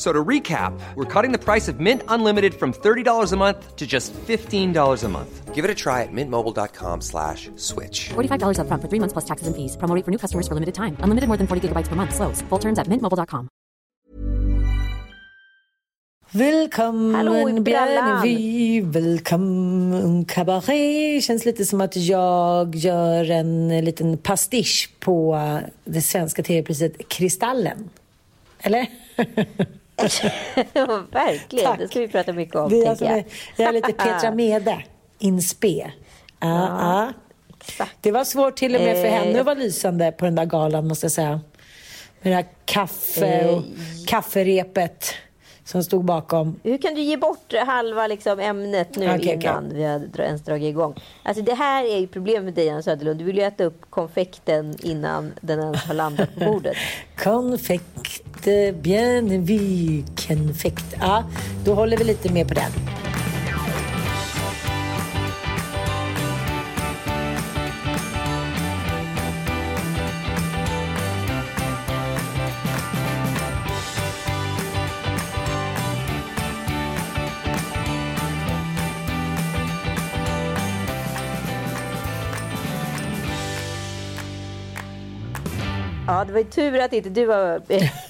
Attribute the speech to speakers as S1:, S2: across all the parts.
S1: So to recap, we're cutting the price of Mint Unlimited from $30 a month to just $15 a month. Give it a try at mintmobile.com slash switch.
S2: $45 upfront for three months plus taxes and fees. Promo rate for new customers for limited time. Unlimited more than 40 gigabytes per month. Slows. Full terms at mintmobile.com.
S3: Välkommen
S4: Hallå i brallan.
S3: Bjärnevi, välkommen Cabaret. Känns lite som att jag gör en liten pastisch på det svenska tv-priset Kristallen. Eller?
S4: Verkligen,
S3: Tack.
S4: det ska vi prata mycket om.
S3: Det är alltså,
S4: jag.
S3: jag är lite Petra Mede in spe. Ja, ja.
S4: exakt.
S3: Det var svårt till och med för
S4: Eh,
S3: henne att vara lysande på den där galan måste jag säga. Med det här kaffe och
S4: Eh,
S3: kafferepet som stod bakom.
S4: Hur kan du ge bort halva liksom, ämnet nu
S3: okej.
S4: innan vi har ens dragit igång? Alltså, det här är ju problemet med dig, Anna Söderlund. Du vill ju äta upp konfekten innan den ens har landat på bordet.
S3: Konfekt, bien vu, konfekt. Ja, då håller vi lite mer på den.
S4: Det var ju tur att inte du var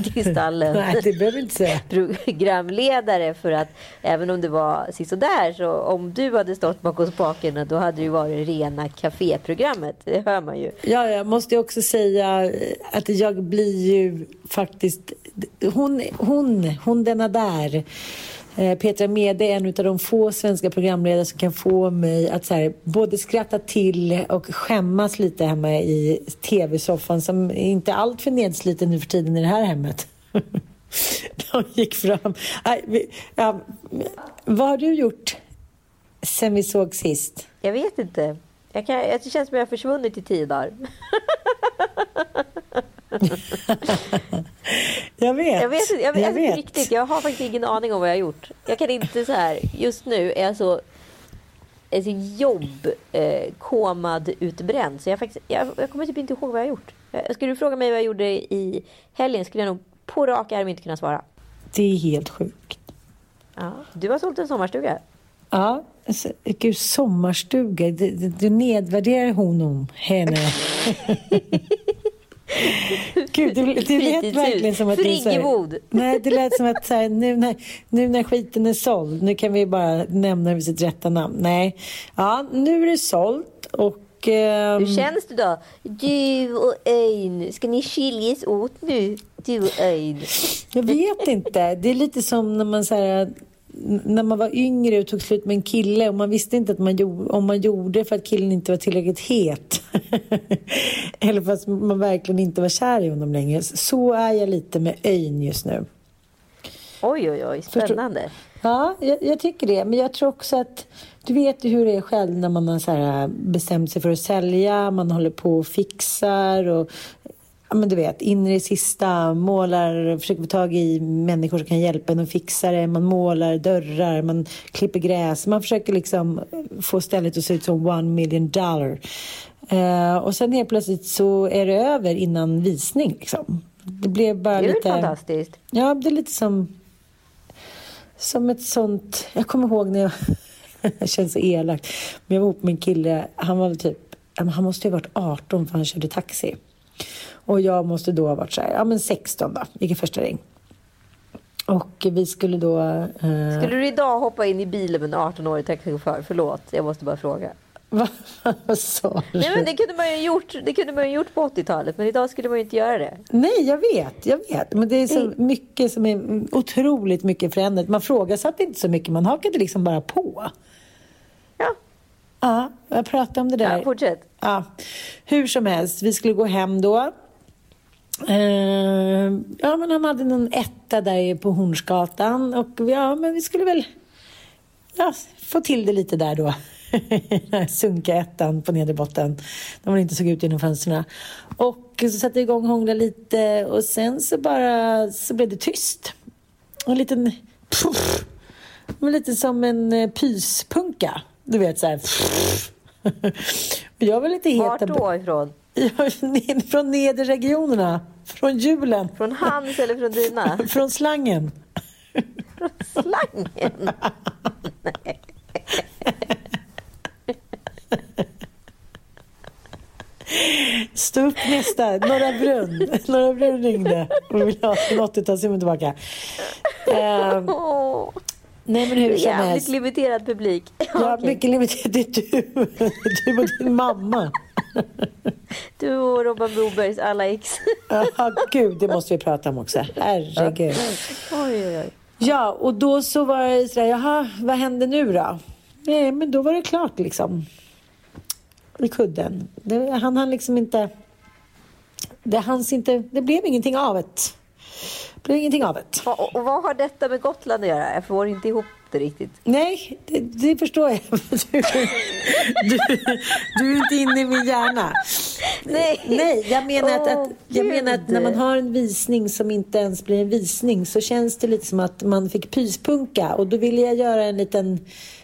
S4: Kristallen.
S3: Nej, det behöver inte säga.
S4: programledare för att även om det var sisådär så om du hade stått bakom spakarna då hade det ju varit rena kaféprogrammet. Det hör man ju.
S3: Ja, jag måste ju också säga att jag blir ju faktiskt... Hon, hon, hon denna där. Eh, Petra Mede är en av de få svenska programledare som kan få mig att så här, både skratta till och skämmas lite hemma i tv-soffan som är inte allt för nedsliten nu för tiden i det här hemmet. De gick fram. Vi, ja, vad har du gjort sen vi såg sist?
S4: Jag vet inte. Jag kan, jag- det känns som jag har försvunnit i tio dagar.
S3: Jag vet.
S4: Jag vet, jag vet,
S3: jag
S4: alltså, på riktigt, jag har faktiskt ingen aning om vad jag har gjort. Jag kan inte så här, just nu är jag så, är så jobb, eh, utbränd. Så jag, faktiskt, jag, jag kommer typ inte ihåg vad jag har gjort. Jag- Skulle du fråga mig vad jag gjorde i helgen skulle jag nog på rak arm inte kunna svara.
S3: Det är helt sjukt.
S4: Ja. Du har sålt en sommarstuga.
S3: Ja, alltså, gud, sommarstuga. Du, du, du nedvärderar honom, henne. Gud, det, det lät verkligen som att
S4: Friggebod.
S3: Nej, det lät som att så här, nu, när, nu när skiten är såld, nu kan vi bara nämna det vid sitt rätta namn. Nej, ja, nu är det sålt och... ehm,
S4: Hur känns det då? Du och Öjn, ska ni skiljas åt nu? Du och Öjn.
S3: Jag vet inte. Det är lite som när man, så här, när man var yngre och tog slut med en kille och man visste inte att man gjorde, om man gjorde för att killen inte var tillräckligt het. Eller fast man verkligen inte var kär i honom längre. Så är jag lite med Öjn just nu.
S4: Oj, oj, oj, spännande.
S3: Ja, jag, jag tycker det. Men jag tror också att du vet ju hur det är själv när man har så här bestämt sig för att sälja. Man håller på och fixar och men du vet, in i det sista, målar, försöker få tag i människor som kan hjälpa en att fixa det. Man målar dörrar, man klipper gräs. Man försöker liksom få stället att se ut som one million dollar. Eh, och sen helt plötsligt så är det över innan visning. Liksom. Det blev bara
S4: Det är
S3: lite...
S4: fantastiskt?
S3: Ja, det är lite som, som ett sånt... Jag kommer ihåg när jag... det känns så elakt. Men jag var ihop med en kille. Han var typ... Han måste ju ha varit 18 för han körde taxi. Och jag måste då ha varit så här, ja men 16 då. Gick i första ring. Och vi skulle då... Eh,
S4: Skulle du idag hoppa in i bilen med en 18-årig taxichaufför? Förlåt, jag måste bara fråga.
S3: vad, sa du?
S4: Nej, men det kunde man ju gjort, det kunde man ju gjort på 80-talet, men idag skulle man ju inte göra det.
S3: Nej, jag vet, jag vet. Men det är så mycket som är otroligt mycket förändrat. Man frågasatte inte så mycket, man hakade liksom bara på.
S4: Ja,
S3: Ja, jag pratade om det där.
S4: ja fortsätt.
S3: Ja, hur som helst, vi skulle gå hem då. Eh, ja, men han hade någon etta där på Hornsgatan och ja, men vi skulle väl ja, få till det lite där då. Den här sunkiga ettan på nedre botten, där man inte såg ut genom fönstren. Och så satte jag igång och hånglade lite och sen så bara så blev det tyst. En liten... Men lite som en eh, pyspunka. Du vet så här. Jag var lite het.
S4: Vart då ifrån?
S3: Från nederregionerna. Från hjulen.
S4: Från hans eller från dina?
S3: från slangen.
S4: Från slangen? Nej.
S3: Stå upp nästa. Norra Brunn. Norra Brunn ringde och ville ha en 80-talsfilm tillbaka. Uh, nej men hur som
S4: helst. limiterad publik.
S3: Ja, okay. mycket limiterad. Det är du. Du och din mamma.
S4: Du och Robban Brobergs alla ex.
S3: Ja, gud, det måste vi prata om också. Herregud.
S4: Oj, oj, oj.
S3: Ja, och då så var det sådär, jaha, vad hände nu då? Nej, men då var det klart liksom. I kudden. Det, han hann liksom inte... Det hanns inte... Det blev ingenting av det. Det blev ingenting av det.
S4: Och, och vad har detta med Gotland att göra? Jag får inte ihop det riktigt.
S3: Nej, det, det förstår jag. Du, du, du, är inte inne i min hjärna.
S4: Nej,
S3: Nej jag, menar oh, att, att, jag menar att när man har en visning som inte ens blir en visning så känns det lite som att man fick pyspunka och då ville jag göra en liten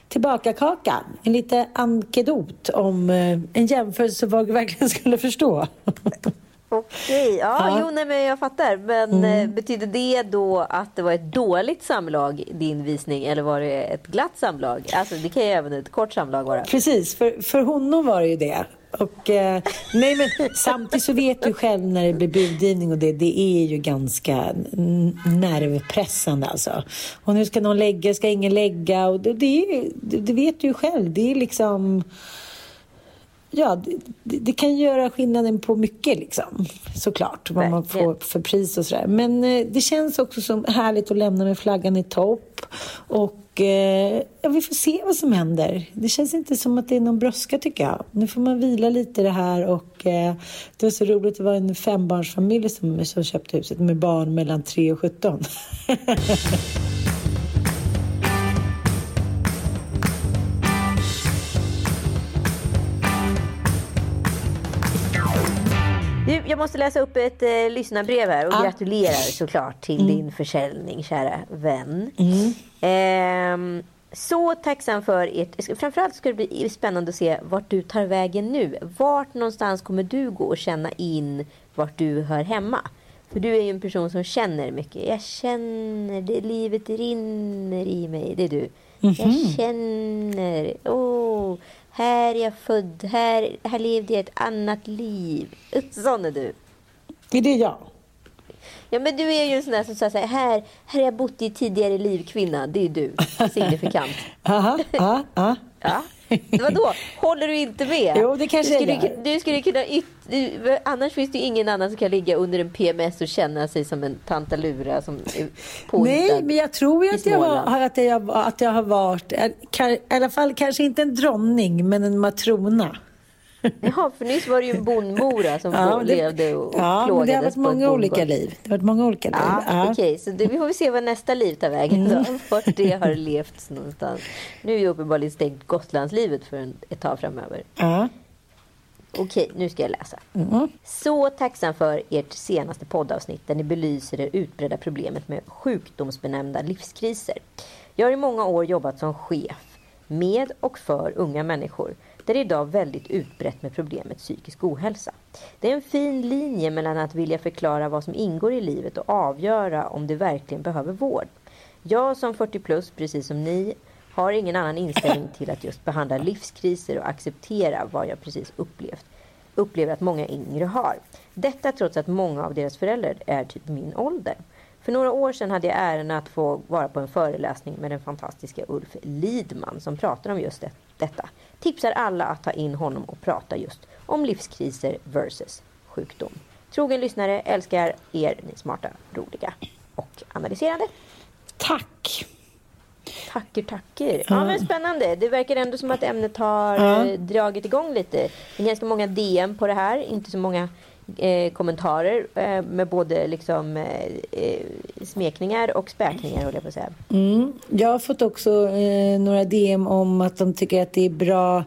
S3: tillbakakaka. En liten ankedot om eh, en jämförelse som folk verkligen skulle förstå.
S4: Okej, ja, ja. Jo, nej, men jag fattar. Men mm. Eh, betyder det då att det var ett dåligt samlag, din visning, eller var det ett glatt samlag? Alltså, det kan ju även ett kort samlag vara.
S3: Precis, för, för honom var det ju det. Och, eh, nej, men samtidigt så vet du själv när det blir budgivning och det, det är ju ganska nervpressande alltså. Och nu ska någon lägga, ska ingen lägga och det, det, det vet du ju själv. Det är liksom ja, det, det, kan göra skillnaden på mycket liksom, såklart. Vad man får för pris och sådär. Men eh, det känns också som härligt att lämna med flaggan i topp. Och eh, ja, vi får se vad som händer. Det känns inte som att det är någon brådska tycker jag. Nu får man vila lite i det här och eh, det var så roligt. Det var en fembarnsfamilj som, som köpte huset med barn mellan 3 och 17.
S4: jag måste läsa upp ett eh, lyssnarbrev här och ah. gratulerar såklart till mm. din försäljning, kära vän. Mm. Eh, så tacksam för ert... Framförallt ska det bli spännande att se vart du tar vägen nu. Vart någonstans kommer du gå och känna in vart du hör hemma? För du är ju en person som känner mycket. Jag känner det, livet rinner i mig. Det är du. Mm -hmm. Jag mhm. känner. Oh, här är jag född, här, här levde jag ett annat liv. Sån är du.
S3: Är det jag?
S4: Ja, men du är ju en sån där som säger här, här, har jag bott i tidigare liv, kvinna. Det är du, signifikant.
S3: Aha, ja, ja.
S4: ja. Vadå? Håller du inte med?
S3: Jo, det kanske
S4: du skulle,
S3: jag gör.
S4: Du skulle kunna yt, du, annars finns det ingen annan som kan ligga under en PMS och känna sig som en tantalura som
S3: Nej, men jag tror att jag, har, att, jag, att jag har varit, i alla fall kanske inte en dronning, men en matrona.
S4: Jaha, för nyss var det ju en bondmora som ja, det, levde och
S3: ja,
S4: plågades
S3: men det har varit många olika liv. Det har varit många olika liv.
S4: Ja, ja. Okej, okay, så det, vi får se vad nästa liv tar vägen då. Mm. Vart det har levt någonstans. Nu är ju uppenbarligen stängt Gotlandslivet för en, ett tag framöver.
S3: Ja.
S4: Okej, nu ska jag läsa. Mm. Så tacksam för ert senaste poddavsnitt där ni belyser det utbredda problemet med sjukdomsbenämnda livskriser. Jag har i många år jobbat som chef med och för unga människor där det är idag väldigt utbrett med problemet psykisk ohälsa. Det är en fin linje mellan att vilja förklara vad som ingår i livet och avgöra om det verkligen behöver vård. Jag som 40 plus, precis som ni, har ingen annan inställning till att just behandla livskriser och acceptera vad jag precis upplevt upplever att många yngre har. Detta trots att många av deras föräldrar är typ min ålder. För några år sedan hade jag äran att få vara på en föreläsning med den fantastiska Ulf Lidman som pratar om just detta tipsar alla att ta in honom och prata just om livskriser versus sjukdom. Trogen lyssnare älskar er, ni smarta, roliga och analyserande.
S3: Tack!
S4: Tacker, tacker. Ja, men spännande. Det verkar ändå som att ämnet har ja. Eh, dragit igång lite. Det är ganska många DM på det här, inte så många eh, kommentarer eh, med både liksom, eh, eh, smekningar och späkningar, höll jag på att säga.
S3: Mm. Jag har fått också eh, några DM om att de tycker att det är bra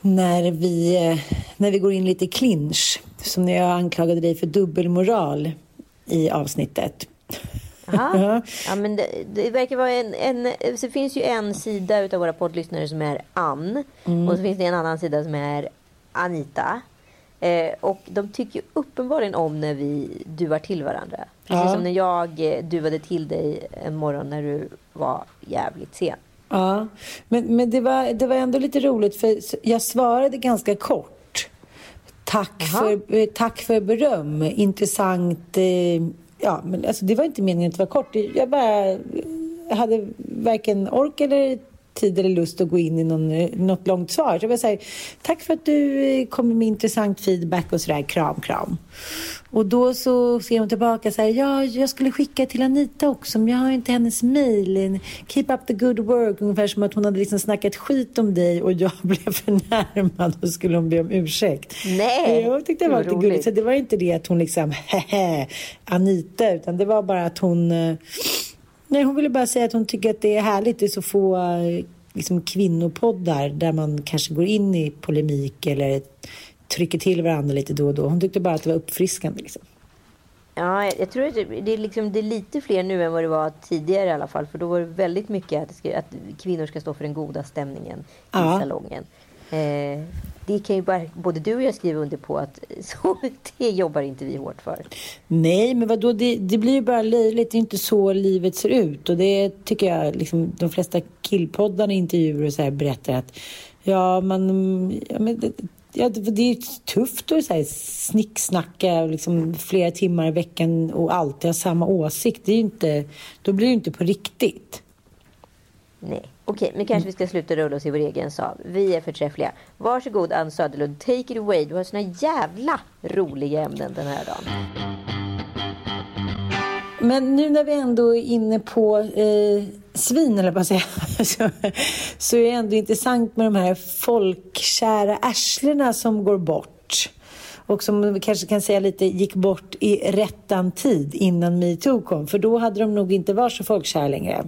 S3: när vi, eh, när vi går in lite clinch. Som när jag anklagade dig för dubbelmoral i avsnittet.
S4: Aha. Ja, men det, det verkar vara en, en... Så finns ju en sida av våra poddlyssnare som är Ann.
S3: Mm.
S4: Och så finns det en annan sida som är Anita. Eh, och de tycker ju uppenbarligen om när vi duvar till varandra. Precis
S3: Ja.
S4: som när jag eh, duvade till dig en morgon när du var jävligt sen.
S3: Ja, men, men det, var, det var ändå lite roligt för jag svarade ganska kort. Tack, för, eh, tack för beröm. Intressant. Eh, ja, men alltså, det var inte meningen att det var kort. Jag bara jag hade varken ork eller tid eller lust att gå in i någon, eh, något långt svar. Så jag säger tack för att du eh, kommer med intressant feedback och sådär. Kram, kram. Och då så skrev hon tillbaka så här, ja, jag skulle skicka till Anita också, men jag har inte hennes mail. Keep up the good work. Ungefär som att hon hade liksom snackat skit om dig och jag blev förnärmad och skulle hon be om ursäkt.
S4: Nej,
S3: Jag tyckte det var lite gulligt. Så det var inte det att hon liksom, hehe, Anita, utan det var bara att hon, eh, nej hon ville bara säga att hon tycker att det är härligt, det är så få liksom, kvinnopoddar där man kanske går in i polemik eller trycker till varandra lite då och då. Hon tyckte bara att det var uppfriskande. Liksom.
S4: Ja, jag, tror att det, är liksom, det är lite fler nu än vad det var tidigare i alla fall. För då var det väldigt mycket att, att kvinnor ska stå för den goda stämningen i
S3: Ja.
S4: salongen. Eh, det kan ju bara, både du och jag skriva under på att så, det jobbar inte vi hårt för.
S3: Nej, men vadå, det, det blir ju bara löjligt. Det är inte så livet ser ut. Och det tycker jag, liksom, de flesta killpoddarna i intervjuer och så här berättar att ja, man, ja, men det, ja, det är tufft att så här, snicksnacka liksom, flera timmar i veckan och alltid ha samma åsikt. Det är inte, då blir det ju inte på riktigt.
S4: Nej. Okej, men kanske vi ska sluta rulla oss i vår egen sal. Vi är förträffliga. Varsågod Ann Söderlund, take it away. Du har såna jävla roliga ämnen den här dagen.
S3: Men nu när vi ändå är inne på eh, svin, eller vad säga, så, så är det ändå intressant med de här folkkära arslena som går bort. Och som vi kanske kan säga lite gick bort i rättan tid innan metoo kom. För då hade de nog inte varit så folkkära längre.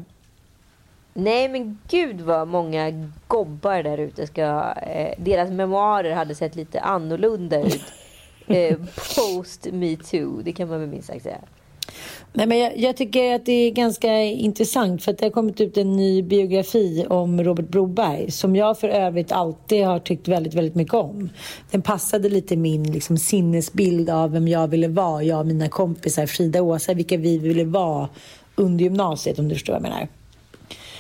S4: Nej men gud vad många gobbar där ute ska... Eh, deras memoarer hade sett lite annorlunda ut. Eh, post metoo, det kan man väl minst sagt säga.
S3: Nej, men jag, jag tycker att det är ganska intressant för att det har kommit ut en ny biografi om Robert Broberg som jag för övrigt alltid har tyckt väldigt, väldigt mycket om. Den passade lite min liksom, sinnesbild av vem jag ville vara, jag och mina kompisar, Frida och Åsa, vilka vi ville vara under gymnasiet om du förstår vad jag menar.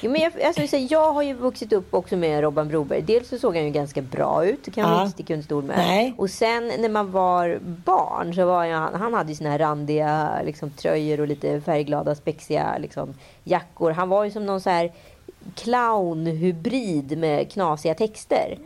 S4: Jo, men jag, alltså, så jag har ju vuxit upp också med Robban Broberg. Dels så såg han ju ganska bra ut, det kan man
S3: Ja.
S4: inte sticka under stol med.
S3: Nej.
S4: Och sen när man var barn så var han, han hade ju såna här randiga liksom, tröjor och lite färgglada spexiga liksom, jackor. Han var ju som någon så här clownhybrid med knasiga texter.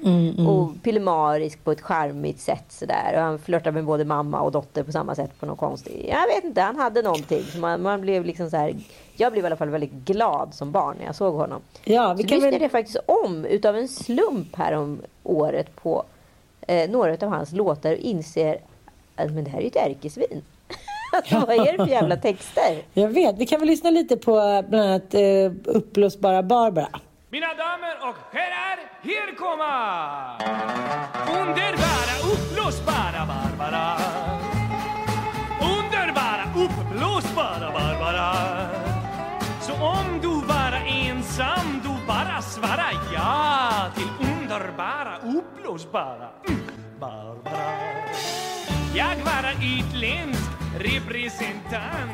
S4: Och pillemarisk på ett charmigt sätt sådär. Och han flörtade med både mamma och dotter på samma sätt på något konstigt. Jag vet inte, han hade någonting. Så man, man blev liksom så här, jag blev i alla fall väldigt glad som barn när jag såg honom.
S3: Ja, vi
S4: så lyssnade
S3: väl-
S4: jag faktiskt om utav en slump här om året på eh, några av hans låtar och inser att men det här är ju ett ärkesvin. Alltså, vad är det för jävla texter?
S3: Jag vet, vi kan väl lyssna lite på eh, bland annat eh, Uppblåsbara Barbara.
S5: Mina damer och herrar, här kommer underbara uppblåsbara Barbara. Underbara uppblåsbara Barbara. Så om du var ensam, du bara svara ja till underbara uppblåsbara mm, Barbara. Jag var utländsk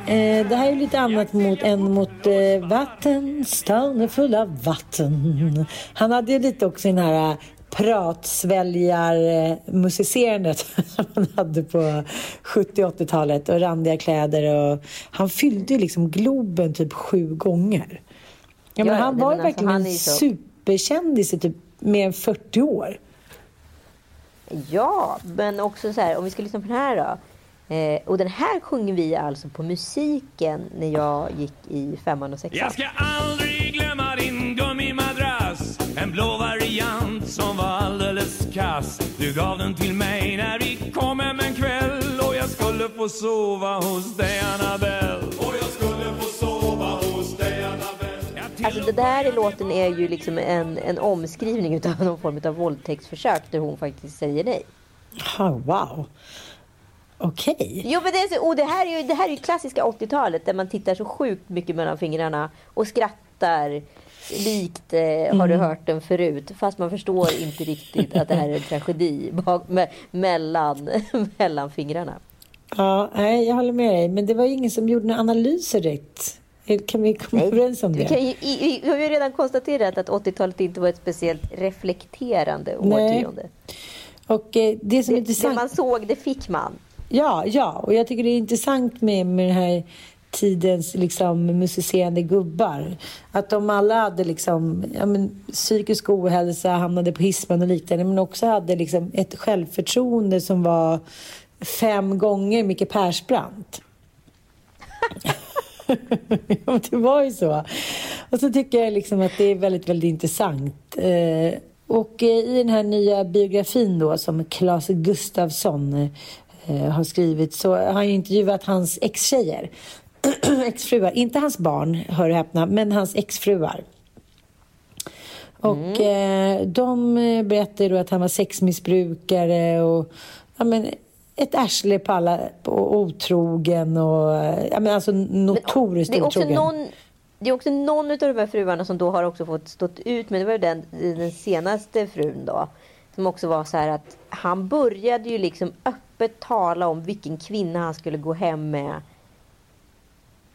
S3: Eh, det här är lite annat mot, än mot eh, vatten, stan är full av vatten. Han hade ju lite också den här eh, pratsväljar-musicerandet som han hade på 70 80-talet och randiga kläder. Och han fyllde ju liksom Globen typ sju gånger. Ja, men
S4: Ja,
S3: han var ju
S4: alltså,
S3: verkligen
S4: han
S3: en
S4: så-
S3: superkändis i typ mer än 40 år.
S4: Ja, men också så här, om vi ska lyssna på den här då. Eh, och den här sjunger vi alltså på musiken när jag gick i femman och sexan.
S5: Jag ska aldrig glömma din gummimadrass En blå variant som var alldeles kass Du gav den till mig när vi kom hem en kväll och jag skulle få sova hos dig Annabelle Och jag skulle få sova hos dig Annabelle
S4: Alltså det där i låten är ju liksom en, en omskrivning utav någon form av våldtäktsförsök där hon faktiskt säger nej.
S3: Ah, wow. Okej.
S4: Jo men det, är så, och det, här är ju, det här är klassiska 80-talet där man tittar så sjukt mycket mellan fingrarna och skrattar likt eh, har du hört den förut. Fast man förstår inte riktigt att det här är en tragedi bak, me, mellan, mellan fingrarna.
S3: Ja, nej, jag håller med dig. Men det var ju ingen som gjorde några analyser rätt. Kan vi komma överens om
S4: Vi,
S3: det?
S4: kan ju, i, vi har ju redan konstaterat att 80-talet inte var ett speciellt reflekterande
S3: Nej.
S4: årtionde.
S3: Och eh, det som är
S4: Det, det
S3: intressant...
S4: man såg, det fick man.
S3: Ja, ja. Och jag tycker det är intressant med, med den här tidens liksom, musicerande gubbar. Att de alla hade liksom, ja, men, psykisk ohälsa, hamnade på hisman och liknande, men också hade liksom, ett självförtroende som var fem gånger Micke Persbrandt. ja, det var ju så. Och så tycker jag liksom att det är väldigt, väldigt intressant. Eh, och eh, i den här nya biografin då som Claes Gustafsson har skrivit så har han ju intervjuat hans ex-tjejer. Exfruar. Inte hans barn, hör och häpna, men hans exfruar. Och eh, de eh, berättade då att han var sexmissbrukare och ja, men, ett arsle på alla och otrogen och eh, ja, men alltså notoriskt
S4: det är också
S3: otrogen.
S4: någon det är också någon av de här fruarna som då har också fått stått ut med, det var ju den, den senaste frun då. Som också var så här att han började ju liksom öppet tala om vilken kvinna han skulle gå hem med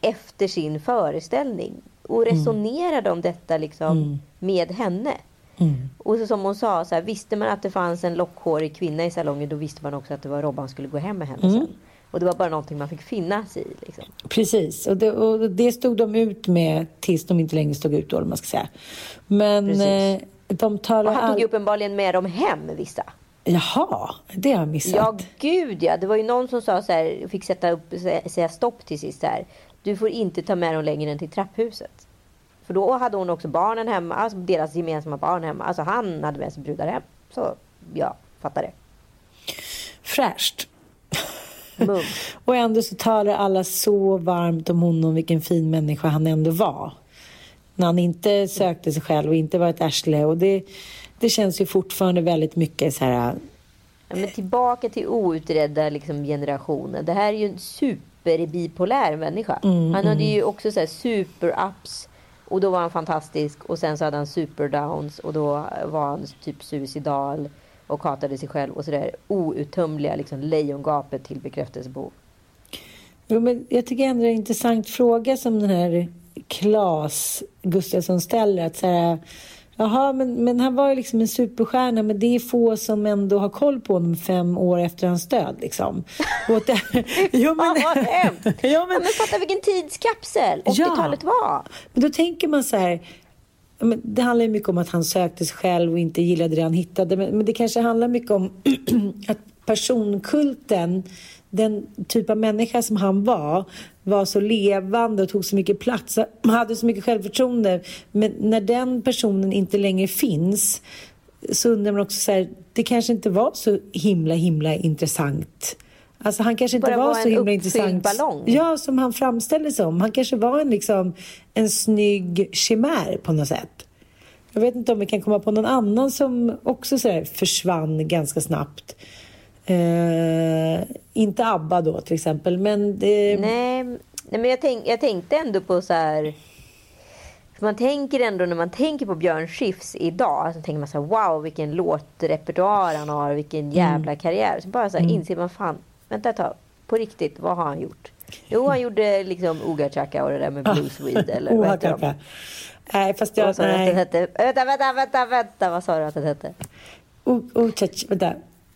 S4: efter sin föreställning. Och resonerade om detta liksom med henne.
S3: Mm.
S4: Och så som hon sa, så här, visste man att det fanns en lockhårig kvinna i salongen då visste man också att det var Robban skulle gå hem med henne
S3: Mm.
S4: sen. Och det var bara någonting man fick finna sig i. Liksom.
S3: Precis, och det, och det stod de ut med tills de inte längre stod ut då, man ska säga. Men
S4: Precis.
S3: eh, de talar
S4: Och han tog
S3: all...
S4: ju uppenbarligen med dem hem vissa.
S3: Jaha, det har jag missat.
S4: Ja, gud ja. Det var ju någon som sa så här, fick sätta upp, sä- säga stopp till sist här. Du får inte ta med dem längre än till trapphuset. För då hade hon också barnen hemma, alltså deras gemensamma barn hemma. Alltså han hade med sig brudar hem. Så ja, fattar det.
S3: Fräscht. Och ändå så talar alla så varmt om honom, vilken fin människa han ändå var. När han inte sökte sig själv och inte var ett arsle. Och det, det känns ju fortfarande väldigt mycket så här...
S4: Ja, men tillbaka till outredda liksom, generationer. Det här är ju en superbipolär människa.
S3: Mm,
S4: han hade ju också så här super-ups och då var han fantastisk. Och sen så hade han super-downs och då var han typ suicidal och hatade sig själv och sådär outtömliga liksom, lejongapet till bekräftelsebehov.
S3: Jo, men jag tycker ändå det är en intressant fråga som den här Claes Gustafsson ställer. Att så här, Jaha, men, men han var ju liksom en superstjärna, men det är få som ändå har koll på honom fem år efter hans död. Liksom. Och det, jo,
S4: Fan vad hemskt!
S3: ja,
S4: Ja,
S3: men,
S4: men fatta vilken tidskapsel
S3: Ja.
S4: 80-talet var.
S3: men då tänker man så här, ja, men det handlar ju mycket om att han sökte sig själv och inte gillade det han hittade. Men, men det kanske handlar mycket om att personkulten, den typ av människa som han var, var så levande och tog så mycket plats. Hade så mycket självförtroende. Men när den personen inte längre finns så undrar man också så här, det kanske inte var så himla, himla intressant. Alltså han kanske inte
S4: Bara
S3: var,
S4: var
S3: så himla intressant.
S4: ballong.
S3: Ja, som han framställdes som. Han kanske var en, liksom, en snygg chimär på något sätt. Jag vet inte om vi kan komma på någon annan som också så försvann ganska snabbt. Eh, inte ABBA då till exempel, men det,
S4: Nej, nej men jag, tänk, jag tänkte ändå på så här... Man tänker ändå när man tänker på Björn Skifs idag. Så tänker man så här, wow vilken låtrepertoar han har. Vilken jävla karriär. Så bara så här inser man fan, vänta ett tag. På riktigt, vad har han gjort? Jo, han gjorde liksom Oga Chaka och det där med Blue Swede. Eller vad heter de?
S3: Nej, fast jag...
S4: Vad sa du att den
S3: Nej.
S4: hette? Vänta, vänta, vänta, vänta. Vad sa du att den hette?
S3: O- Ochach- Vänta.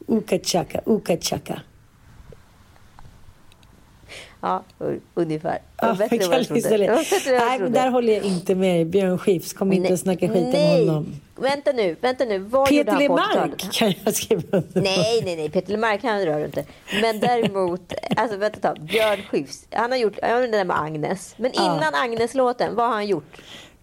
S3: Ukachaka, ukachaka.
S4: Ja, ungefär.
S3: Ja,
S4: Bättre än
S3: jag
S4: vad jag
S3: det.
S4: Det bättre jag
S3: Nej, men där håller jag inte med. Björn Skifs, kom inte och snacka skit
S4: nej.
S3: om honom.
S4: Vänta nu, vänta nu. Vad
S3: Peter Lemark
S4: 80-talet?
S3: kan jag skriva under.
S4: Nej, nej, nej. Peter Lemark han rör inte. Men däremot, alltså vänta ett tag. Björn Skifs. Han har gjort, han gjorde den där med Agnes. Men innan Agnes-låten, vad har han gjort?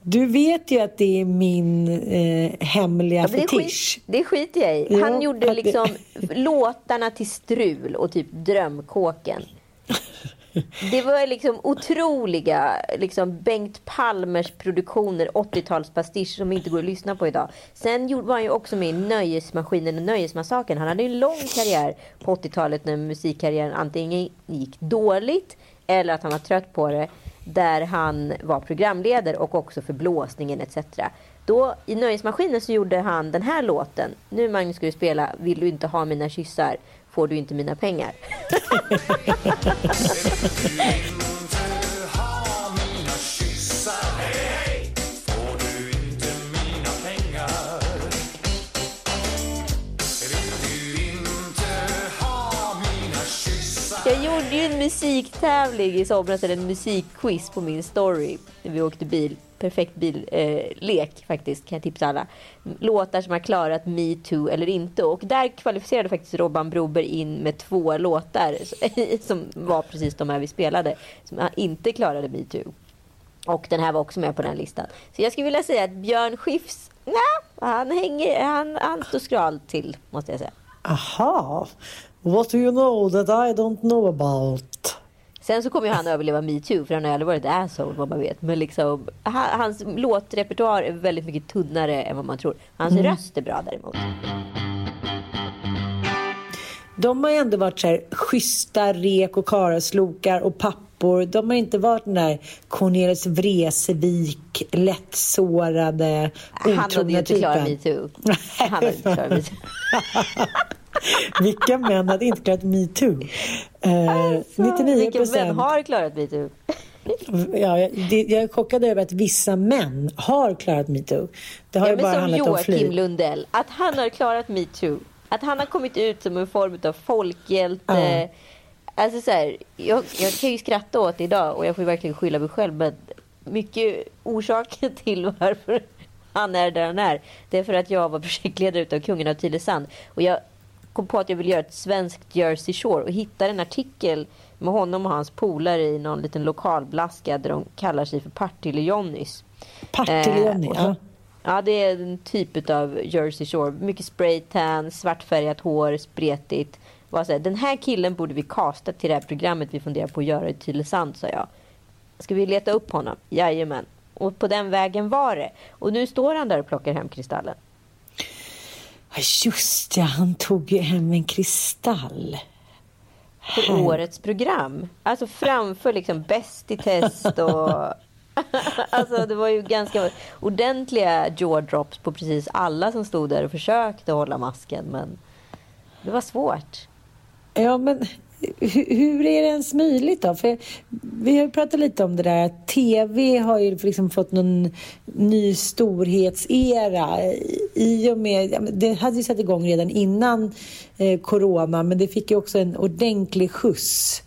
S3: Du vet ju att det är min eh, hemliga
S4: Ja, det,
S3: fetisch.
S4: skit, det skiter jag i. Han
S3: Ja,
S4: gjorde
S3: att det-
S4: liksom låtarna till Strul och typ Drömkåken. Det var liksom otroliga liksom Bengt Palmers produktioner, 80-talspastisch som inte går att lyssna på idag. Sen gjorde- var han ju också med i Nöjesmaskinen och Nöjesmassakern. Han hade en lång karriär på 80-talet när musikkarriären antingen gick dåligt eller att han var trött på det. Där han var programledare och också för blåsningen etc. Då i Nöjesmaskinen så gjorde han den här låten. Nu Magnus ska du spela Vill du inte ha mina kyssar får du inte mina pengar. musiktävling i somras, eller en musikquiz på min story. När vi åkte bil. Perfekt billek eh, faktiskt, kan jag tipsa alla. Låtar som har klarat metoo eller inte. Och där kvalificerade faktiskt Robban Broberg in med två låtar som var precis de här vi spelade. Som inte klarade metoo. Och den här var också med på den listan. Så jag skulle vilja säga att Björn Skifs, nej, han hänger, han, han står skralt till måste jag säga.
S3: Aha. What do you know that I don't know about?
S4: Sen så kommer ju han överleva metoo för han har aldrig varit asshole vad man vet. Men liksom, ha- hans låtrepertoar är väldigt mycket tunnare än vad man tror. Hans röst är bra däremot.
S3: De har ju ändå varit så här schyssta rek och karaslokar och pappor. De har inte varit den där Cornelis Vreeswijk, lättsårade,
S4: Han hade ju
S3: otrogna
S4: inte klarat
S3: typen.
S4: metoo. Han hade inte klarat metoo.
S3: Vilka män hade inte klarat metoo? Eh, 99
S4: Vilka män har klarat metoo?
S3: Ja, jag, det, jag är chockad över att vissa män har klarat metoo. Det har
S4: Ja,
S3: ju bara
S4: som
S3: handlat om
S4: Joakim
S3: flyg.
S4: Lundell. Att han har klarat metoo. Att han har kommit ut som en form av folkhjälte.
S3: Ja.
S4: Alltså så här, jag, jag kan ju skratta åt det idag och jag får ju verkligen skylla mig själv. Men mycket orsaken till varför han är där han är. Det är för att jag var projektledare utav Kungen av Tylösand. Och jag kom på att jag ville göra ett svenskt Jersey Shore och hittade en artikel med honom och hans polare i någon liten lokalblaska där de kallar sig för Partille-Johnnys.
S3: Partille-Johnny,
S4: Eh,
S3: ja.
S4: Ja, det är en typ av Jersey Shore. Mycket spraytan, svartfärgat hår, spretigt. Var så den här killen borde vi kasta till det här programmet vi funderar på att göra i Tylösand, sa jag. Ska vi leta upp honom? Jajamän. Och på den vägen var det. Och nu står han där och plockar hem kristallen.
S3: Just ja, han tog ju hem en kristall. Här.
S4: årets program. Alltså framför liksom Bäst i test och... alltså det var ju ganska ordentliga jaw drops på precis alla som stod där och försökte hålla masken. Men det var svårt.
S3: Ja, men hur är det ens möjligt då? För vi har ju pratat lite om det där. Att tv har ju liksom fått någon ny storhetsera. I och med, det hade ju satt igång redan innan eh, corona, men det fick ju också en ordentlig skjuts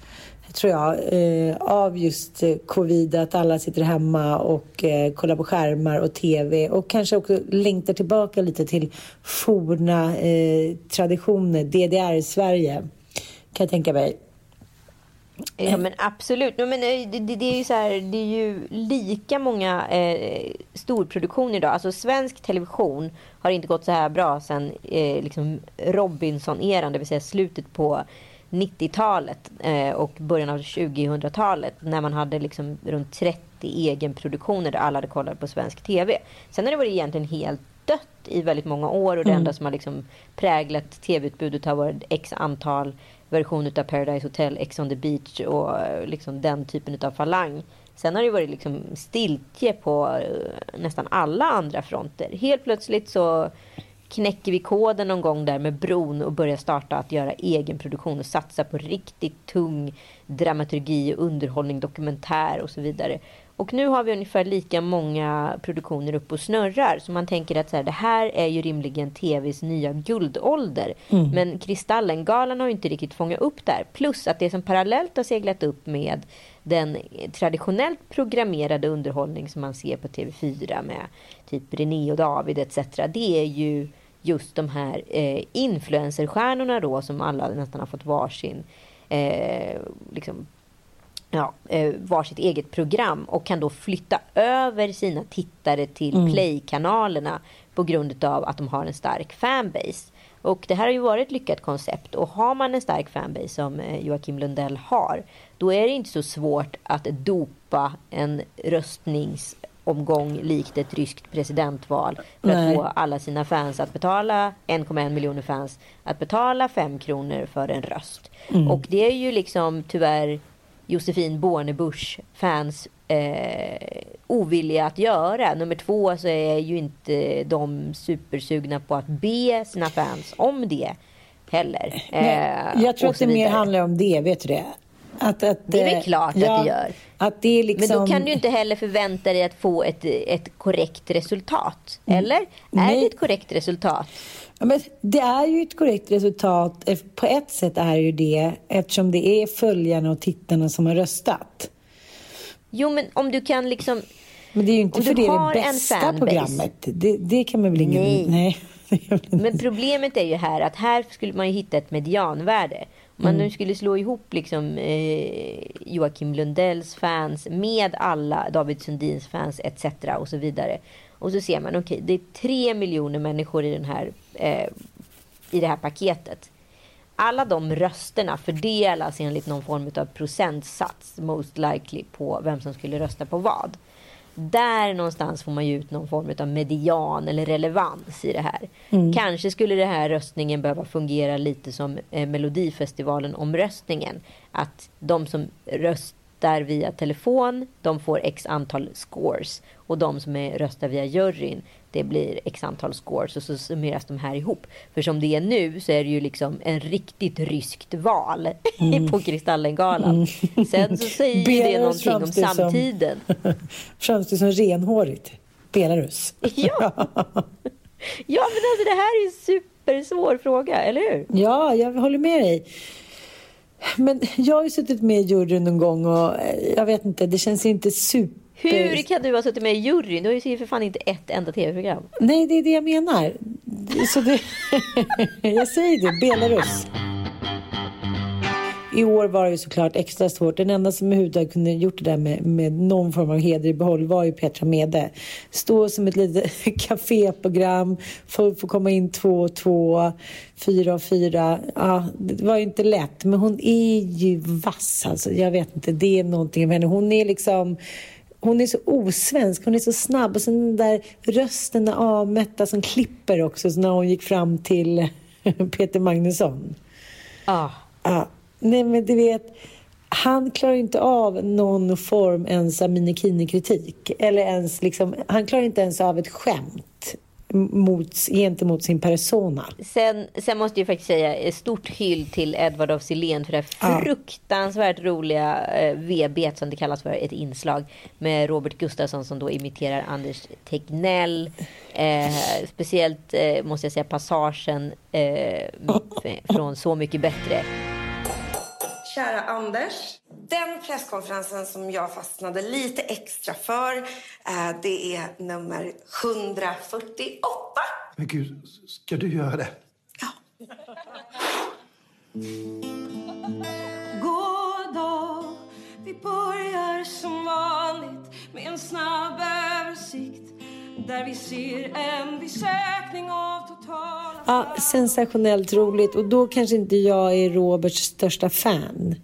S3: tror jag, eh, av just eh, covid, att alla sitter hemma och eh, kollar på skärmar och tv och kanske också längtar tillbaka lite till forna eh, traditioner, DDR-Sverige, kan jag tänka mig.
S4: Ja men absolut. Men, eh, det, det, det är ju så här, det är ju lika många eh, storproduktioner idag. Alltså svensk television har inte gått så här bra sedan eh, liksom Robinson-eran, det vill säga slutet på 90-talet eh, och början av 2000-talet när man hade liksom runt 30 egenproduktioner där alla hade kollat på svensk tv. Sen har det varit egentligen helt dött i väldigt många år och det enda som har liksom präglat tv-utbudet har varit x antal versioner av Paradise Hotel, Ex on the beach och eh, liksom den typen av falang. Sen har det varit liksom stiltje på eh, nästan alla andra fronter. Helt plötsligt så knäcker vi koden någon gång där med bron och börjar starta att göra egen produktion och satsa på riktigt tung dramaturgi, underhållning, dokumentär och så vidare. Och nu har vi ungefär lika många produktioner uppe och snurrar. Så man tänker att så här, det här är ju rimligen tvs nya guldålder. Men Kristallengalan har ju inte riktigt fångat upp där. Plus att det som parallellt har seglat upp med den traditionellt programmerade underhållning som man ser på TV4 med typ René och David etc. Det är ju just de här eh, influencerstjärnorna då som alla nästan har fått varsin eh, liksom, ja, eh, varsitt eget program och kan då flytta över sina tittare till
S3: Mm.
S4: Play-kanalerna på grund av att de har en stark fanbase. Och det här har ju varit ett lyckat koncept och har man en stark fanbase som eh, Joakim Lundell har då är det inte så svårt att dopa en röstningsomgång likt ett ryskt presidentval för
S3: Nej.
S4: att få alla sina fans att betala 1,1 miljoner fans att betala 5 kronor för en röst. Och det är ju liksom tyvärr Josefin Bornebusch fans eh, ovilliga att göra. Nummer två så är ju inte de supersugna på att be sina fans om det heller.
S3: Nej,
S4: Eh,
S3: jag tror
S4: och
S3: att det mer handlar om det, vet du det? Att, att,
S4: Det är väl
S3: eh,
S4: klart att det gör.
S3: Att det är liksom...
S4: Men då kan du inte heller förvänta dig att få ett, ett korrekt resultat. Eller? Är
S3: Mm. Nej.
S4: det ett korrekt resultat?
S3: Ja, men det är ju ett korrekt resultat. På ett sätt är ju det eftersom det är följarna och tittarna som har röstat.
S4: Jo, men om du kan liksom...
S3: Men det är ju inte
S4: Om
S3: för det
S4: har
S3: det bästa programmet. Det, det kan man väl ingen...
S4: Nej.
S3: Nej.
S4: Men problemet är ju här att här skulle man ju hitta ett medianvärde. Man nu skulle slå ihop liksom, eh, Joakim Lundells fans med alla David Sundins fans etc. och så vidare. Och så ser man, okej, det är tre miljoner människor i, den här, eh, i det här paketet. Alla de rösterna fördelas enligt någon form av procentsats, most likely, på vem som skulle rösta på vad. Där någonstans får man ju ut någon form av median eller relevans i det här. Kanske skulle det här röstningen behöva fungera lite som eh, Melodifestivalen omröstningen. Att de som röstar via telefon, de får x antal scores. Och de som är, röstar via juryn, det blir x antal scores. Och så summeras de här ihop. För som det är nu så är det ju liksom en riktigt ryskt val på Kristallengalan. Sen så säger ju det någonting om
S3: framstår som-
S4: samtiden.
S3: Framstår som renhårigt. Belarus.
S4: Ja. ja, men alltså det här är ju en supersvår fråga, eller hur?
S3: Ja, jag håller med dig. Men jag har ju suttit med i juryn någon gång och eh, jag vet inte, det känns inte super...
S4: Hur kan du ha suttit med i juryn? Du har ju för fan inte ett enda tv-program.
S3: Nej, det är det jag menar. Så det... jag säger det, Belarus. I år var det ju såklart extra svårt. Den enda som överhuvudtaget kunde gjort det där med, med någon form av heder i behåll var ju Petra Mede. Stå som ett litet kaféprogram, folk får komma in två och två, fyra och fyra. Ja, det var ju inte lätt, men hon är ju vass alltså. Jag vet inte, det är någonting med henne. Hon är liksom hon är så osvensk, hon är så snabb. Och sen den där rösten avmätta som klipper också, så när hon gick fram till Peter Magnusson.
S4: Ah.
S3: Ja, nej men du vet, han klarar inte av någon form ens av minikini-kritik. Eller ens liksom, han klarar inte ens av ett skämt mot, gentemot sin persona.
S4: Sen, sen måste jag faktiskt säga stort hyll till Edvard af Sillén för det här
S3: Ja.
S4: fruktansvärt roliga eh, VB som det kallas för, ett inslag med Robert Gustafsson som då imiterar Anders Tegnell. Eh, speciellt eh, måste jag säga passagen eh, från Så mycket bättre.
S6: Kära Anders. Den presskonferensen som jag fastnade lite extra för, eh, det är nummer 148.
S7: Men gud, ska du göra det?
S8: God dag, vi börjar som vanligt med en snabb översikt där vi ser en viss ökning av totala
S3: Ja, sensationellt roligt. Och då kanske inte jag är Roberts största fan.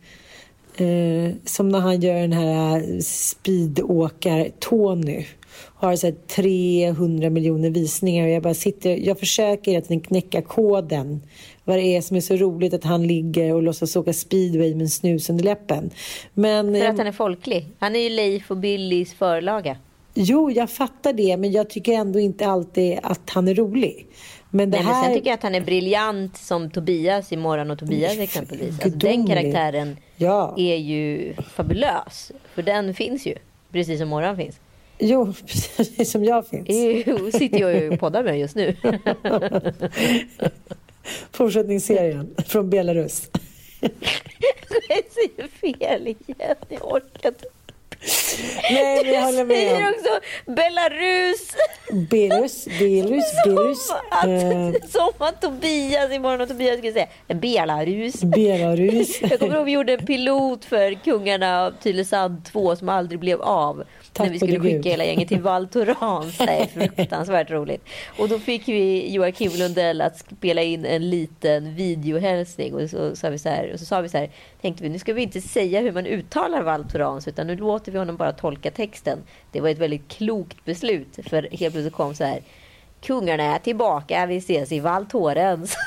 S3: Eh, som när han gör den här speedåkar-Tony. Har så här 300 miljoner visningar och jag bara sitter, jag försöker att knäcka koden. Vad det är som är så roligt att han ligger och låtsas åka speedway med en snus under läppen. Men,
S4: För att han är folklig. Han är ju Leif och Billys förlaga.
S3: Jo, jag fattar det, men jag tycker ändå inte alltid att han är rolig. Men det
S4: Nej, men
S3: här...
S4: sen tycker jag att han är briljant som Tobias i Morgon och Tobias exempelvis. Alltså, den karaktären
S3: Ja.
S4: är ju fabulös. För den finns ju. Precis som Morgon finns.
S3: Jo, precis som jag finns.
S4: Jo, sitter jag och poddar med just nu.
S3: Fortsättningsserien från Belarus.
S4: jag säger fel igen. Jag orkar inte.
S3: Nej, men jag håller
S4: säger
S3: med.
S4: också Belarus.
S3: Belarus, Belarus, Belarus. Eh,
S4: Att, som att Tobias imorgon och Tobias skulle säga Belarus.
S3: Belarus.
S4: Jag kommer ihåg vi gjorde en pilot för Kungarna av Tylösand 2 som aldrig blev av.
S3: Tack
S4: när vi skulle skicka
S3: Gud.
S4: hela gänget till Val Thorens. Det är fruktansvärt roligt. Och då fick vi Joakim Lundell att spela in en liten videohälsning. Och så sa vi så här, och så sa vi så här, tänkte vi nu ska vi inte säga hur man uttalar Val Thorens utan nu låter vi honom bara tolka texten. Det var ett väldigt klokt beslut för helt plötsligt kom så här Kungarna är tillbaka, vi ses i Val Thorens.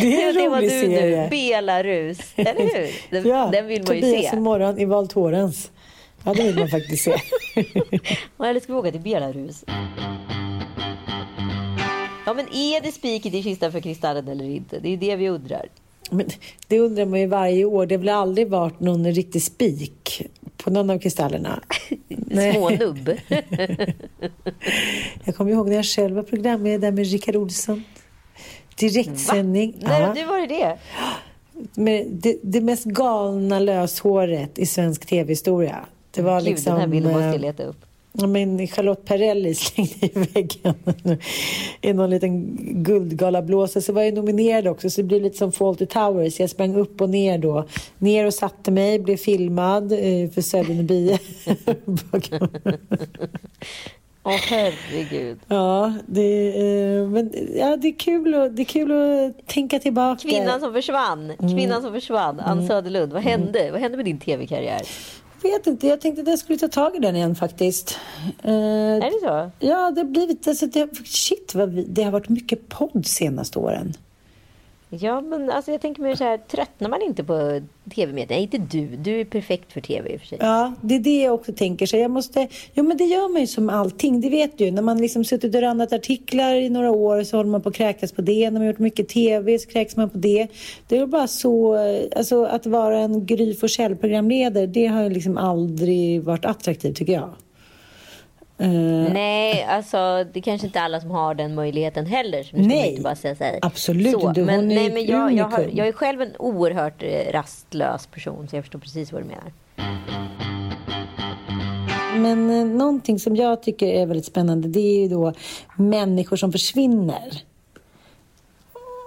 S3: Det är en
S4: det var
S3: rolig
S4: du
S3: serie.
S4: nu, Belarus. Eller hur? Den,
S3: Ja,
S4: den vill man ju
S3: Tobias
S4: se.
S3: imorgon i Val Thorens. Ja, det vill man faktiskt se.
S4: Eller ska vi åka till Belarus? Ja men är det spiket i kistan för Kristallen eller inte? Det är det vi undrar.
S3: Men det undrar man ju varje år. Det har väl aldrig varit någon riktig spik på någon av kristallerna?
S4: Smånubb.
S3: Jag kommer ihåg när jag själv var programledare med Rickard Olsson. Direktsändning.
S4: När
S3: Ja.
S4: har du varit det?
S3: Med det, det mest galna löshåret i svensk tv-historia. Det var
S4: Gud,
S3: liksom...
S4: den här bilden måste jag
S3: eh,
S4: leta upp.
S3: Men Charlotte Perrelli slängde i väggen i någon liten guldgalablåsa. Så var jag nominerad också, så det blev lite som Fawlty Towers. Jag sprang upp och ner då. Ner och satte mig, blev filmad eh, för Söderby.
S4: Åh herregud.
S3: ja, det, eh, men, ja, det, är kul att, det är kul att tänka tillbaka.
S4: Kvinnan som försvann.
S3: Mm.
S4: Kvinnan som försvann. Ann Söderlund. Vad hände? Vad hände med din tv-karriär?
S3: Jag vet inte, jag tänkte att jag skulle ta tag i den igen faktiskt. Eh,
S4: Är det så?
S3: Ja, det har blivit... Alltså, det, shit, vad vi, det har varit mycket podd senaste åren.
S4: Ja, men alltså jag tänker mig så här, tröttnar man inte på TV-media? Nej, inte du. Du är perfekt för tv i och för sig.
S3: Ja, det är det jag också tänker. Så jag måste, jo, men det gör man ju som allting. Det vet du ju. När man liksom suttit och randat artiklar i några år så håller man på att kräkas på det. När man gjort mycket tv så kräks man på det. Det är bara så... Alltså, att vara en Gry Forssell-programledare, det har ju liksom aldrig varit attraktivt tycker jag. Eh,
S4: Nej, alltså det är kanske inte alla som har den möjligheten heller. Så
S3: Nej,
S4: inte bara säga här.
S3: absolut
S4: så,
S3: inte. Hon
S4: Men,
S3: är
S4: nej, men jag, jag, har, jag är själv en oerhört eh, rastlös person så jag förstår precis vad du menar.
S3: Men eh, någonting som jag tycker är väldigt spännande det är ju då människor som försvinner.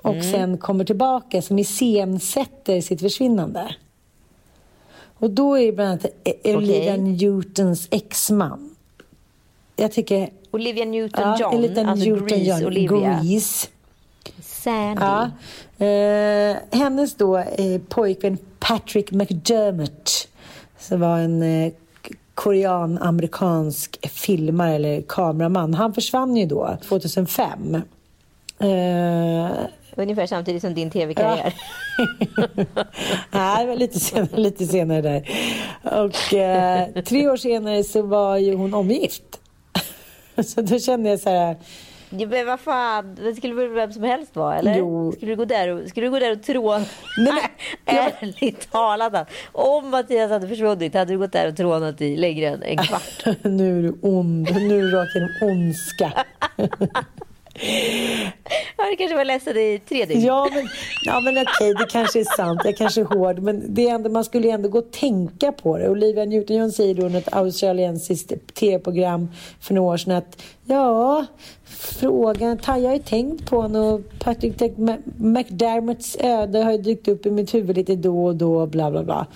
S3: Och
S4: Mm.
S3: sen kommer tillbaka som iscensätter sitt försvinnande. Och då är det bland annat eh, Olivia Newtons exman. Jag tycker...
S4: Olivia Newton-John,
S3: ja, en liten
S4: alltså
S3: Newton-John,
S4: Grease Olivia.
S3: Grease.
S4: Sandy.
S3: Ja. Eh, hennes då eh, pojkvän Patrick McDermott som var en eh, korean-amerikansk filmare eller kameraman. Han försvann ju då 2005. Eh,
S4: Ungefär samtidigt som din tv-karriär.
S3: Nej, det lite senare, lite senare där. Och eh, tre år senare så var ju hon omgift. Så då kände jag så här...
S4: Ja, men vad fan, det skulle väl vem som helst vara, eller?
S3: Jo.
S4: Skulle du gå där och, skulle du gå där och tråna?
S3: Nej, men-
S4: Ärligt talat. alltså. Om Mattias hade försvunnit, hade du gått där och trånat i längre än en kvart?
S3: nu är du ond. Nu är du rakt genom ondska.
S4: Ja, det kanske var ledsen i tre dygn.
S3: Ja, men, ja, men okej, det kanske är sant. Jag kanske är hård. Men det är ändå, man skulle ju ändå gå och tänka på det. Olivia Newton-John säger då i ett australiensiskt tv-program för några år sedan att ja, frågan, Taya jag har ju tänkt på honom och Patrick McDermotts öde har ju dykt upp i mitt huvud lite då och då, bla bla bla.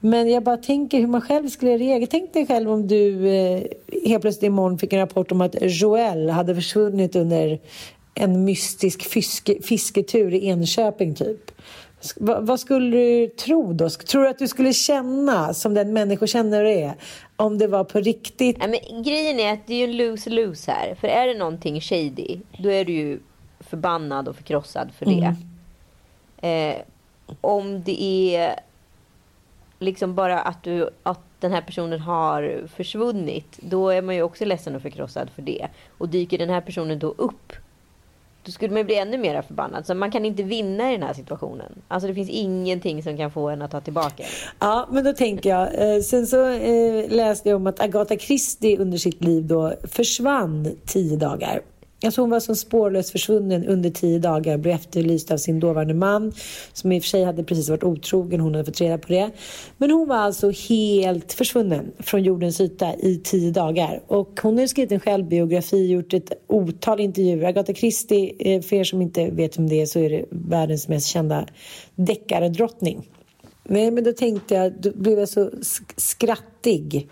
S3: Men jag bara tänker hur man själv skulle reagera. Tänk dig själv om du eh, helt plötsligt imorgon fick en rapport om att Joel hade försvunnit under en mystisk fiske, fisketur i Enköping typ. Sk- vad, skulle du tro då? Tror du att du skulle känna som den människokännare är? Om det var på riktigt?
S4: Nej, men grejen är att det är ju en lose-lose här. För är det någonting shady, då är du ju förbannad och förkrossad för det. Eh, om det är liksom bara att, du, att den här personen har försvunnit, då är man ju också ledsen och förkrossad för det. Och dyker den här personen då upp, då skulle man ju bli ännu mer förbannad. Så man kan inte vinna i den här situationen. Alltså det finns ingenting som kan få en att ta tillbaka.
S3: Ja, men då tänker jag. Eh, sen så eh, läste jag om att Agatha Christie under sitt liv då försvann tio dagar. Alltså hon var som spårlöst försvunnen under tio dagar, blev efterlyst av sin dåvarande man som i och för sig hade precis varit otrogen, hon hade fått reda på det. Men hon var alltså helt försvunnen från jordens yta i tio dagar. Och hon har skrivit en självbiografi, gjort ett otal intervjuer. Agatha Christie, eh, för er som inte vet vem det är, så är det världens mest kända deckardrottning. Nej, men då tänkte jag, då blev jag så skrattig.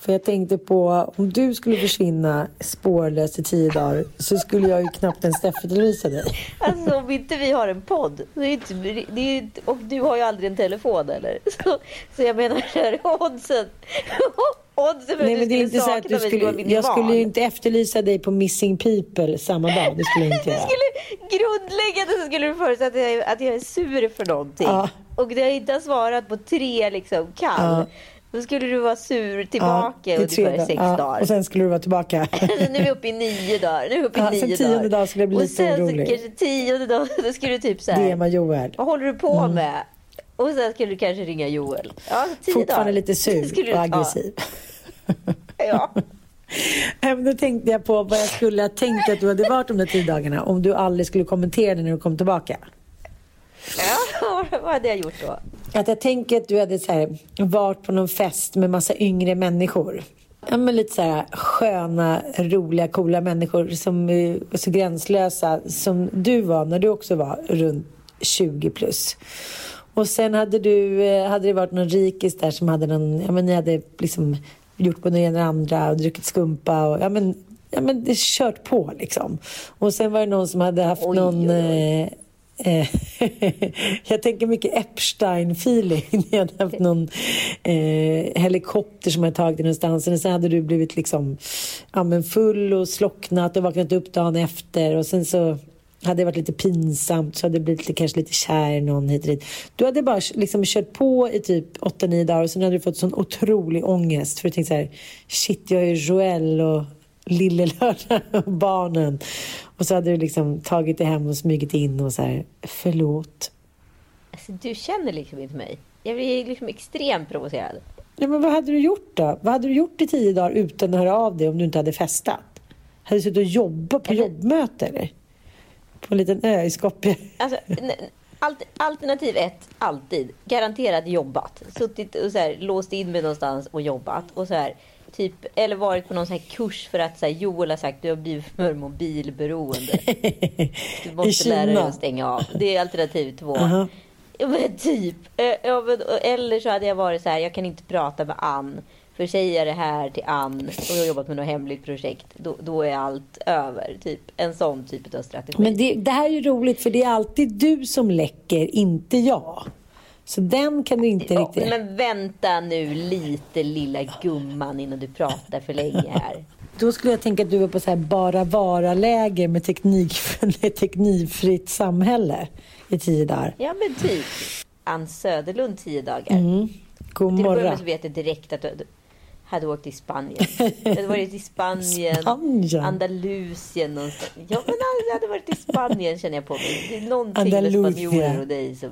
S3: För jag tänkte på, om du skulle försvinna spårlöst i tio dagar så skulle jag ju knappt ens efterlysa dig.
S4: Alltså om inte vi har en podd, det är inte, det är, och du har ju aldrig en telefon eller? Så, så jag menar, oddsen, oddsen
S3: Nej, men det är inte så att du
S4: skulle
S3: jag skulle ju inte efterlysa dig på Missing People samma dag. Det skulle jag inte göra.
S4: skulle, grundläggande så skulle du förutsätta att jag, att jag är sur för någonting.
S3: Ja.
S4: Och det jag inte har svarat på tre liksom kall.
S3: Ja.
S4: Då skulle du vara sur
S3: Ja,
S4: tillbaka
S3: det är
S4: ungefär sex
S3: dagar. Ja,
S4: dagar.
S3: Och sen skulle du vara tillbaka.
S4: nu är vi uppe i nio dagar. Nu är vi uppe i
S3: Ja,
S4: nio
S3: sen tionde
S4: dagar.
S3: dag skulle jag bli
S4: och
S3: lite
S4: sen
S3: orolig.
S4: så kanske tionde dag, då skulle du typ så
S3: Det är
S4: här.
S3: man Joel.
S4: Vad håller du på med? Och sen skulle du kanske ringa Joel. Ja, tio
S3: Fortfarande
S4: dagar.
S3: lite sur och aggressiv.
S4: Ja.
S3: Då tänkte jag på vad jag skulle ha tänkt att du hade varit de där tio dagarna om du aldrig skulle kommentera det när du kom tillbaka.
S4: ja, vad hade jag gjort då?
S3: Att jag tänker att du hade så här, varit på någon fest med massa yngre människor. Ja, men lite så här sköna, roliga, coola människor som är så gränslösa som du var när du också var runt 20 plus. Och sen hade, du, eh, hade det varit någon rikis där som hade någon, ja men ni hade liksom gjort på det ena och andra och druckit skumpa och ja men, ja men det kört på liksom. Och sen var det någon som hade haft
S4: Oj,
S3: någon
S4: oj, oj.
S3: Eh, jag tänker mycket Epstein-feeling. Ni hade haft någon eh, helikopter som hade tagit dig någonstans. Och sen hade du blivit liksom, ja, men full och slocknat och vaknat upp dagen efter. Och sen så hade det varit lite pinsamt så hade det blivit lite, kanske lite kär i någon hit och dit. Du hade bara liksom kört på i typ 8-9 dagar och sen hade du fått sån otrolig ångest. För du tänkte så här, shit jag är Joel och Lille Lördag och barnen. Och så hade du liksom tagit dig hem och smugit in och så här, förlåt.
S4: Alltså, du känner liksom inte mig. Jag blir liksom extremt provocerad.
S3: Ja, men vad hade du gjort då? Vad hade du gjort i tio dagar utan att höra av dig om du inte hade festat? Hade du suttit och jobbat på
S4: Eller-
S3: jobbmöte eller? På en liten ö i Skopje?
S4: Alltså, alternativ ett, alltid. Garanterat jobbat. Suttit och så här, låst in mig någonstans och jobbat. Och så här, typ, eller varit på någon så här kurs för att så här, Joel har sagt du har blivit för mobilberoende. Du måste lära dig att stänga av. Det är alternativ två.
S3: Aha.
S4: Ja, men typ. Eh, eller så hade jag varit så här, jag kan inte prata med Ann. För säger jag det här till Ann och jag har jobbat med något hemligt projekt, då, då är allt över. Typ en sån typ av strategi.
S3: Men det, det här är ju roligt för det är alltid du som läcker, inte jag. Så den kan du inte
S4: Ja,
S3: riktigt...
S4: Men vänta nu lite lilla gumman innan du pratar för länge här.
S3: Då skulle jag tänka att du var på så här bara vara-läger med teknik, ett teknikfritt samhälle i tio dagar.
S4: Ja men typ. Ann Söderlund tio dagar.
S3: Mm. God
S4: Till att börja med
S3: morgon.
S4: så vet jag direkt att du hade åkt till Spanien. Jag hade varit i Spanien,
S3: Spanien?
S4: Andalusien någonstans. Ja men jag hade varit i Spanien känner jag på mig. Det är någonting
S3: Andalusia.
S4: med spanjorer och dig som,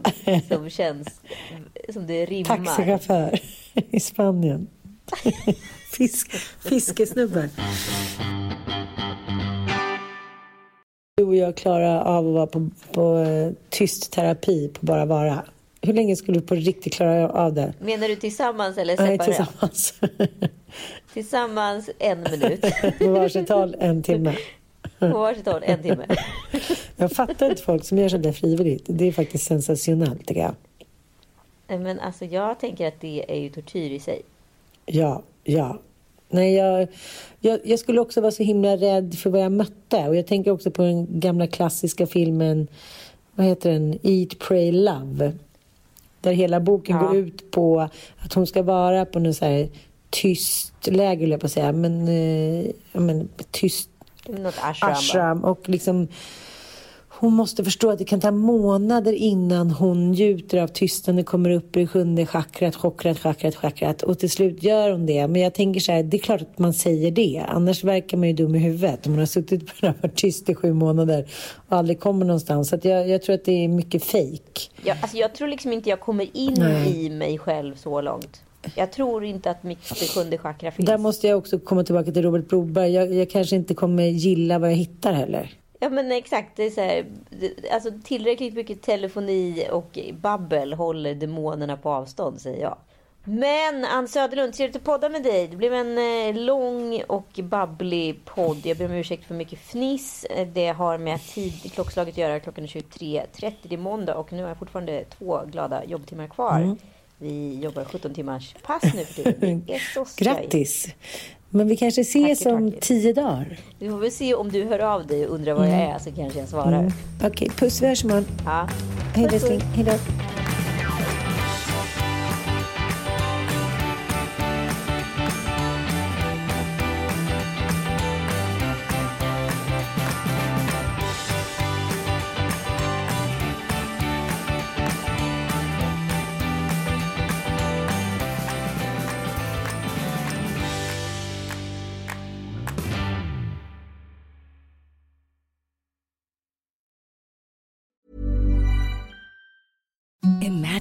S4: som känns som det rimmar.
S3: Taxichaufför i Spanien. Fisk, fiskesnubbe. Du och jag klarar av att vara på, på eh, tyst terapi på Bara Vara. Hur länge skulle du på riktigt klara av det?
S4: Menar du tillsammans eller
S3: Nej,
S4: separat?
S3: tillsammans.
S4: Tillsammans en minut.
S3: på varsitt håll en timme.
S4: På varsitt håll en timme.
S3: Jag fattar inte folk som gör sånt där frivilligt. Det är faktiskt sensationellt tycker jag.
S4: Nej, Men alltså jag tänker att det är ju tortyr i sig.
S3: Ja, ja. Nej, jag, jag, jag skulle också vara så himla rädd för vad jag mötte. Och jag tänker också på den gamla klassiska filmen, vad heter den? Eat, Pray, Love. Där hela boken
S4: Ja.
S3: går ut på att hon ska vara på något så här tyst läger, höll jag på att säga. Men, eh, men tyst
S4: Något ashram.
S3: ashram. Och liksom, hon måste förstå att det kan ta månader innan hon njuter av tystnaden, kommer upp i sjunde chakrat, chakrat, chakrat, chakrat. Och till slut gör hon det. Men jag tänker så här, det är klart att man säger det. Annars verkar man ju dum i huvudet. Om man har suttit på det här varit tyst i sju månader och aldrig kommer någonstans. Så jag, jag tror att det är mycket fejk.
S4: Jag, alltså jag tror liksom inte jag kommer in
S3: Nej.
S4: i mig själv så långt. Jag tror inte att mitt sjunde chakra finns.
S3: Där måste jag också komma tillbaka till Robert Broberg. Jag, jag kanske inte kommer gilla vad jag hittar heller.
S4: Ja men exakt, det är så här, alltså tillräckligt mycket telefoni och babbel håller demonerna på avstånd säger jag. Men Ann Söderlund, trevligt att podda med dig. Det blev en eh, lång och babblig podd. Jag ber om ursäkt för mycket fniss. Det har med tid, klockslaget att göra. Klockan är 23.30, det är måndag och nu har jag fortfarande två glada jobbtimmar kvar.
S3: Mm.
S4: Vi jobbar 17 timmars pass nu för tiden. Det är så skoj.
S3: Grattis! Men vi kanske ses
S4: Tackar,
S3: om
S4: tackar.
S3: tio dagar.
S4: Vi får väl se om du hör av dig och undrar vad jag är så kanske jag svarar.
S3: Mm. Okej, puss vi hörs imorgon.
S4: Ja.
S3: Hej
S4: Puss,
S3: hej då.